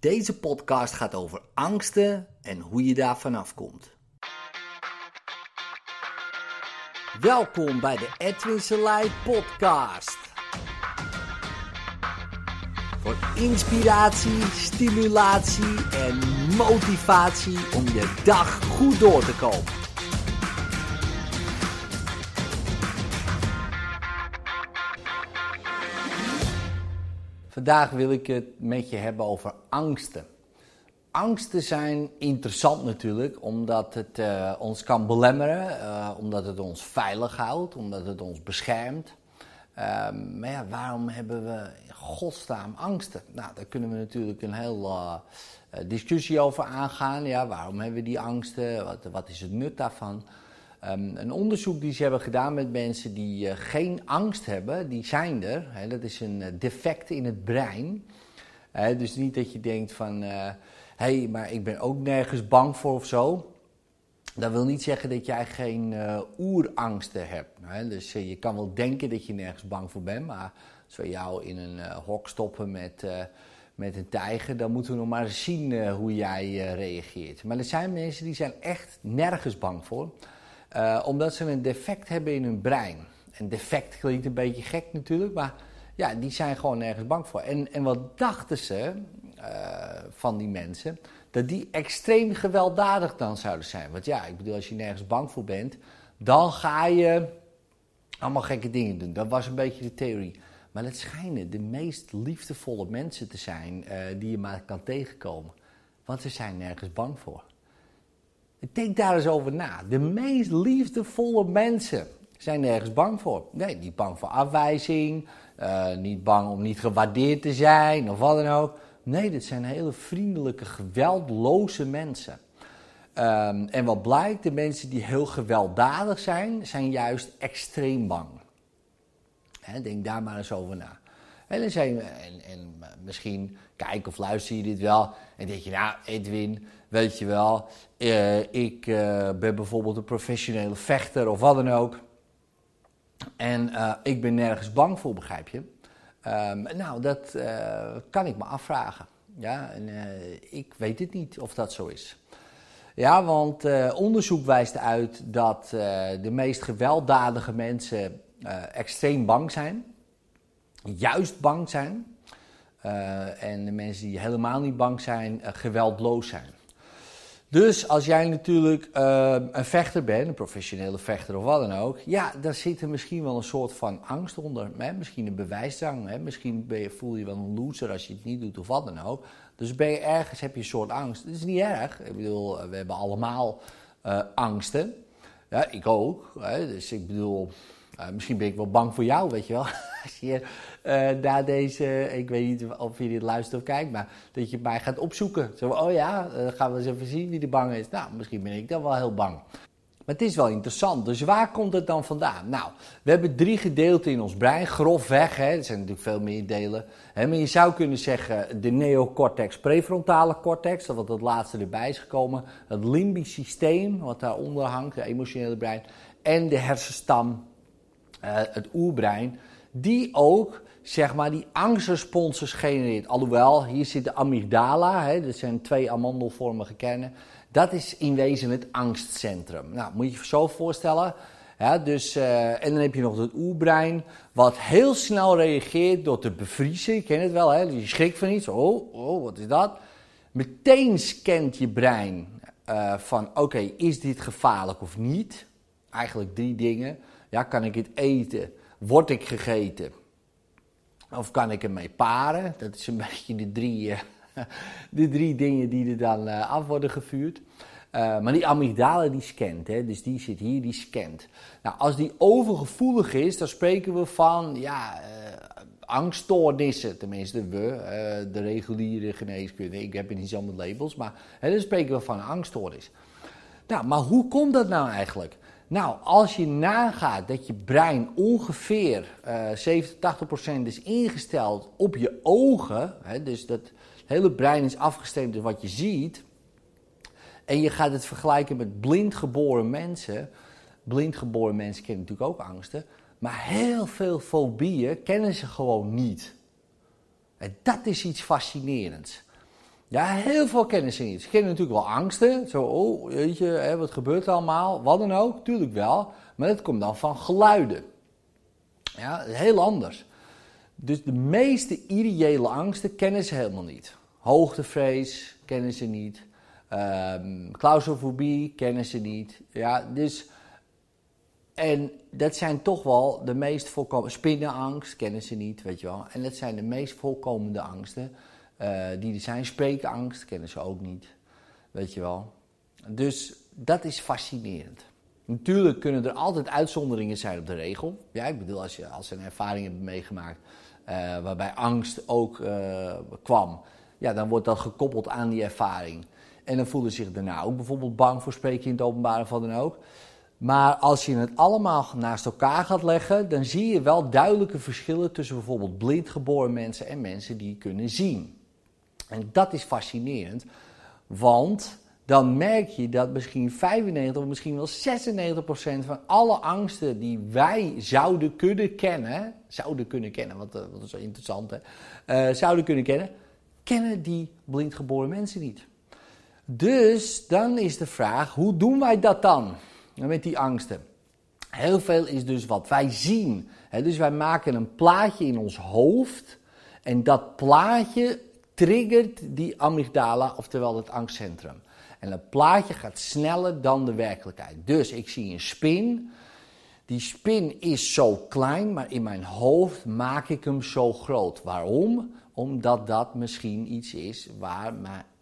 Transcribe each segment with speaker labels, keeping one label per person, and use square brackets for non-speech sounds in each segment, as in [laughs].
Speaker 1: Deze podcast gaat over angsten en hoe je daar vanaf komt. Welkom bij de Edwin Selei podcast. Voor inspiratie, stimulatie en motivatie om je dag goed door te komen. Vandaag wil ik het met je hebben over angsten. Angsten zijn interessant natuurlijk, omdat het uh, ons kan belemmeren, uh, omdat het ons veilig houdt, omdat het ons beschermt. Uh, maar ja, waarom hebben we in godsnaam angsten? Nou, daar kunnen we natuurlijk een hele uh, discussie over aangaan. Ja, waarom hebben we die angsten? Wat, wat is het nut daarvan? Um, een onderzoek die ze hebben gedaan met mensen die uh, geen angst hebben, die zijn er. Dat is een uh, defect in het brein. Dus niet dat je denkt van, hé, hey, maar ik ben ook nergens bang voor of zo. Dat wil niet zeggen dat jij geen oerangsten hebt. Dus je kan wel denken dat je nergens bang voor bent, maar als we jou in een hok stoppen met, met een tijger, dan moeten we nog maar zien hoe jij reageert. Maar er zijn mensen die zijn echt nergens bang voor. Uh, omdat ze een defect hebben in hun brein. Een defect klinkt een beetje gek natuurlijk, maar ja, die zijn gewoon nergens bang voor. En, en wat dachten ze uh, van die mensen? Dat die extreem gewelddadig dan zouden zijn. Want ja, ik bedoel, als je nergens bang voor bent, dan ga je allemaal gekke dingen doen. Dat was een beetje de theorie. Maar het schijnen de meest liefdevolle mensen te zijn uh, die je maar kan tegenkomen. Want ze zijn nergens bang voor. Denk daar eens over na. De meest liefdevolle mensen zijn nergens bang voor. Nee, niet bang voor afwijzing, uh, niet bang om niet gewaardeerd te zijn of wat dan ook. Nee, dit zijn hele vriendelijke, geweldloze mensen. Um, en wat blijkt, de mensen die heel gewelddadig zijn, zijn juist extreem bang. Denk daar maar eens over na. En, zijn, en, en misschien kijk of luister je dit wel en denk je, nou Edwin, weet je wel, uh, ik uh, ben bijvoorbeeld een professionele vechter of wat dan ook. En uh, ik ben nergens bang voor, begrijp je? Um, nou, dat kan ik me afvragen. Ja, en, ik weet het niet of dat zo is. Ja, want onderzoek wijst uit dat de meest gewelddadige mensen extreem bang zijn. Juist bang zijn. en de mensen die helemaal niet bang zijn, geweldloos zijn. Dus als jij natuurlijk uh, een vechter bent, een professionele vechter of wat dan ook, ja, dan zit er misschien wel een soort van angst onder. Hè? Misschien een bewijsdrang, hè? misschien ben je, voel je wel een loser als je het niet doet of wat dan ook. Dus ben je ergens, heb je een soort angst. Dat is niet erg. Ik bedoel, we hebben allemaal angsten. Ja, ik ook. Hè? Dus ik bedoel, uh, misschien ben ik wel bang voor jou, weet je wel. [laughs] Als je uh, na deze, ik weet niet of je dit luistert of kijkt, maar dat je mij gaat opzoeken. Zo, oh ja, uh, gaan we eens even zien wie de bang is. Nou, misschien ben ik dan wel heel bang. Maar het is wel interessant. Dus waar komt het dan vandaan? Nou, we hebben drie gedeelten in ons brein, grofweg. Hè. Er zijn natuurlijk veel meer delen. Hè. Maar je zou kunnen zeggen de neocortex, prefrontale cortex, dat wat het laatste erbij is gekomen. Het limbisch systeem, wat daaronder hangt, de emotionele brein. En de hersenstam, het oerbrein, die ook zeg maar die angstresponses genereert. Alhoewel, hier zit de amygdala, hè, dat zijn twee amandelvormige kernen. Dat is in wezen het angstcentrum. Nou, moet je je zo voorstellen. Dus, uh, en dan heb je nog het oerbrein, wat heel snel reageert door te bevriezen. Je kent het wel, hè? je schrikt van iets. Oh, oh, wat is dat? Meteen scant je brein uh, van, oké, is dit gevaarlijk of niet? Eigenlijk drie dingen. Ja, kan ik het eten? Word ik gegeten? Of kan ik ermee paren? Dat is een [laughs] beetje de drie, uh, [laughs] de drie dingen die er dan uh, af worden gevuurd. Uh, maar die amygdala die scant, hè, dus die zit hier, die scant. Nou, als die overgevoelig is, dan spreken we van ja, angststoornissen. Tenminste, we, de reguliere geneeskunde. Ik heb het niet zo met labels, maar hè, dan spreken we van angststoornis. Nou, maar hoe komt dat nou eigenlijk? Nou, als je nagaat dat je brein ongeveer uh, 70, 80% is ingesteld op je ogen, hè, dus dat hele brein is afgestemd op wat je ziet, en je gaat het vergelijken met blindgeboren mensen. Blindgeboren mensen kennen natuurlijk ook angsten, maar heel veel fobieën kennen ze gewoon niet. En dat is iets fascinerends. Ja, heel veel kennen ze niet. Ze kennen natuurlijk wel angsten. Zo, oh, weet je, wat gebeurt er allemaal? Wat dan ook, tuurlijk wel. Maar dat komt dan van geluiden. Ja, heel anders. Dus de meeste ideële angsten kennen ze helemaal niet. Hoogtevrees kennen ze niet. Um, claustrofobie kennen ze niet. Ja, dus... En dat zijn toch wel de meest voorkomende... Spinnenangst kennen ze niet, weet je wel. En dat zijn de meest voorkomende angsten uh, die er zijn. Spreekangst kennen ze ook niet, weet je wel. Dus dat is fascinerend. Natuurlijk kunnen er altijd uitzonderingen zijn op de regel. Ja, ik bedoel, als je als een ervaring hebt meegemaakt uh, waarbij angst ook uh, kwam, ja, dan wordt dat gekoppeld aan die ervaring. En dan voelen ze zich daarna ook bijvoorbeeld bang voor spreken in het openbaar of wat dan ook. Maar als je het allemaal naast elkaar gaat leggen, dan zie je wel duidelijke verschillen tussen bijvoorbeeld blindgeboren mensen en mensen die kunnen zien. En dat is fascinerend, want dan merk je dat misschien 95 of misschien wel 96 procent van alle angsten die wij zouden kunnen kennen, zouden kunnen kennen, wat, eh, wat is zo interessant hè, uh, zouden kunnen kennen, kennen die blindgeboren mensen niet. Dus dan is de vraag, hoe doen wij dat dan met die angsten? Heel veel is dus wat wij zien. Dus wij maken een plaatje in ons hoofd en dat plaatje triggert die amygdala, oftewel het angstcentrum. En het plaatje gaat sneller dan de werkelijkheid. Dus ik zie een spin. Die spin is zo klein, maar in mijn hoofd maak ik hem zo groot. Waarom? Omdat dat misschien iets is waar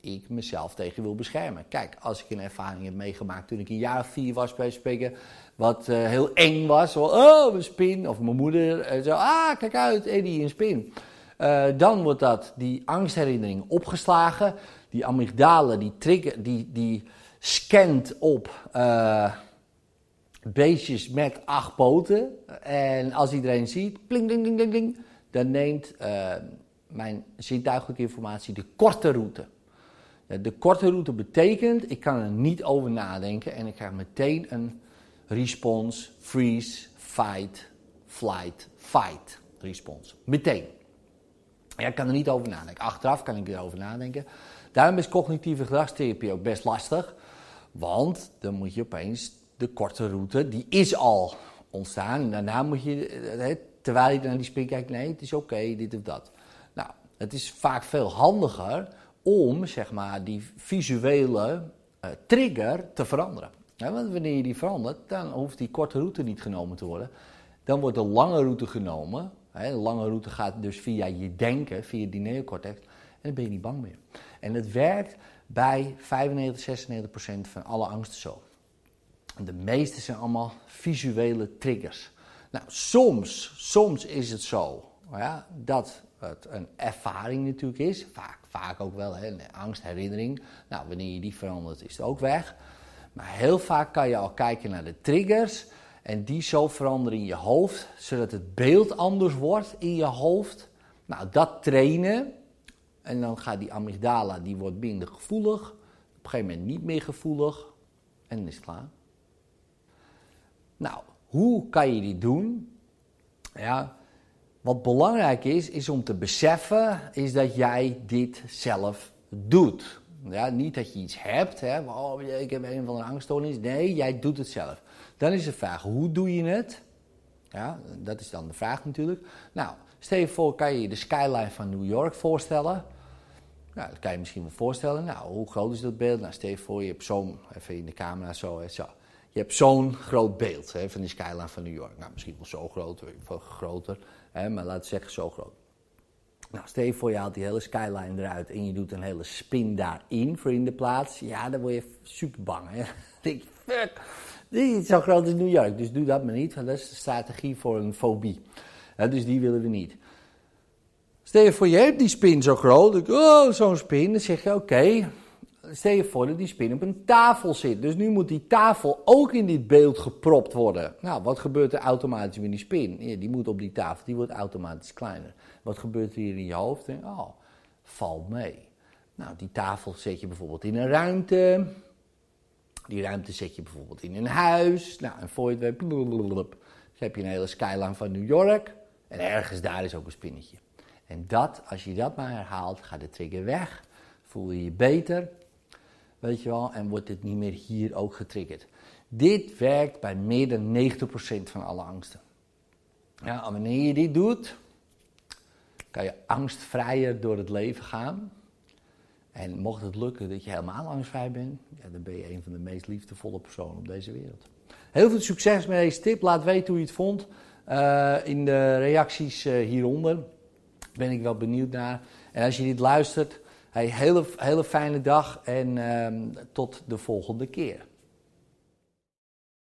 Speaker 1: ik mezelf tegen wil beschermen. Kijk, als ik een ervaring heb meegemaakt toen ik een jaar of vier was bij spreken, wat uh, heel eng was. Zo, oh, een spin. Of mijn moeder uh, zo, ah, kijk uit, Eddie, een spin. Uh, dan wordt dat, die angstherinnering opgeslagen. Die amygdala, die trigger, die, die scant op beestjes met acht poten. En als iedereen ziet, pling, ding, ding, ding, ding, dan neemt mijn zintuigelijke informatie de korte route. De korte route betekent, ik kan er niet over nadenken en ik krijg meteen een response, freeze, fight, flight, fight response. Meteen. Ja, ik kan er niet over nadenken. Achteraf kan ik erover nadenken. Daarom is cognitieve gedragstherapie ook best lastig. Want dan moet je opeens de korte route, die is al ontstaan. En daarna moet je, terwijl je naar die spin kijkt, nee, het is oké, dit of dat. Nou, het is vaak veel handiger om zeg maar, die visuele uh, trigger te veranderen. want wanneer je die verandert, dan hoeft die korte route niet genomen te worden. Dan wordt de lange route genomen. De lange route gaat dus via je denken, via die neocortex. En dan ben je niet bang meer. En het werkt bij 95, 96 procent van alle angsten zo. De meeste zijn allemaal visuele triggers. Nou, soms, soms is het zo ja, dat het een ervaring natuurlijk is. Vaak, vaak ook wel hè, angstherinnering. Nou, wanneer je die verandert, is het ook weg. Maar heel vaak kan je al kijken naar de triggers. En die zo veranderen in je hoofd, zodat het beeld anders wordt in je hoofd. Nou, dat trainen. En dan gaat die amygdala, die wordt minder gevoelig. Op een gegeven moment niet meer gevoelig. En dan is het klaar. Nou, hoe kan je die doen? Ja, wat belangrijk is, is om te beseffen, is dat jij dit zelf doet. Ja, niet dat je iets hebt, hè, oh, ik heb een van de angststoornis. Nee, jij doet het zelf. Dan is de vraag, hoe doe je het? Ja, dat is dan de vraag natuurlijk. Nou, stel je voor, kan je je de skyline van New York voorstellen? Nou, dat kan je misschien wel voorstellen. Nou, hoe groot is dat beeld? Nou, stel je voor, je hebt zo'n, even in de camera zo, hè. Je hebt zo'n groot beeld hè, van die skyline van New York. Nou, misschien wel zo groot, of groter. Hè, maar we zeggen zo groot. Nou, stel je voor je haalt die hele skyline eruit en je doet een hele spin daarin voor in de plaats. Ja, dan word je super bang. Hè? [laughs] Dan denk je, fuck, dit is zo groot als New York. Dus doe dat maar niet, want dat is de strategie voor een fobie. dus die willen we niet. Stel je voor je hebt die spin zo groot. Oh, zo'n spin. Dan zeg je, oké, stel je voor dat die spin op een tafel zit. Dus nu moet die tafel ook in dit beeld gepropt worden. Nou, wat gebeurt er automatisch met die spin? Die moet op die tafel, die wordt automatisch kleiner. Wat gebeurt er hier in je hoofd? Oh, valt mee. Nou, die tafel zet je bijvoorbeeld in een ruimte. Die ruimte zet je bijvoorbeeld in een huis. Nou, en voor je het dan heb je een hele skyline van New York. En ergens daar is ook een spinnetje. En dat, als je dat maar herhaalt, gaat de trigger weg voel je je beter, weet je wel, en wordt dit niet meer hier ook getriggerd. Dit werkt bij meer dan 90% van alle angsten. Ja, wanneer je dit doet, kan je angstvrij door het leven gaan. En mocht het lukken dat je helemaal angstvrij bent, ja, dan ben je een van de meest liefdevolle personen op deze wereld. Heel veel succes met deze tip. Laat weten hoe je het vond uh, in de reacties uh, hieronder. Ben ik wel benieuwd naar. En als je dit luistert, hele, hele fijne dag en uh, tot de volgende keer.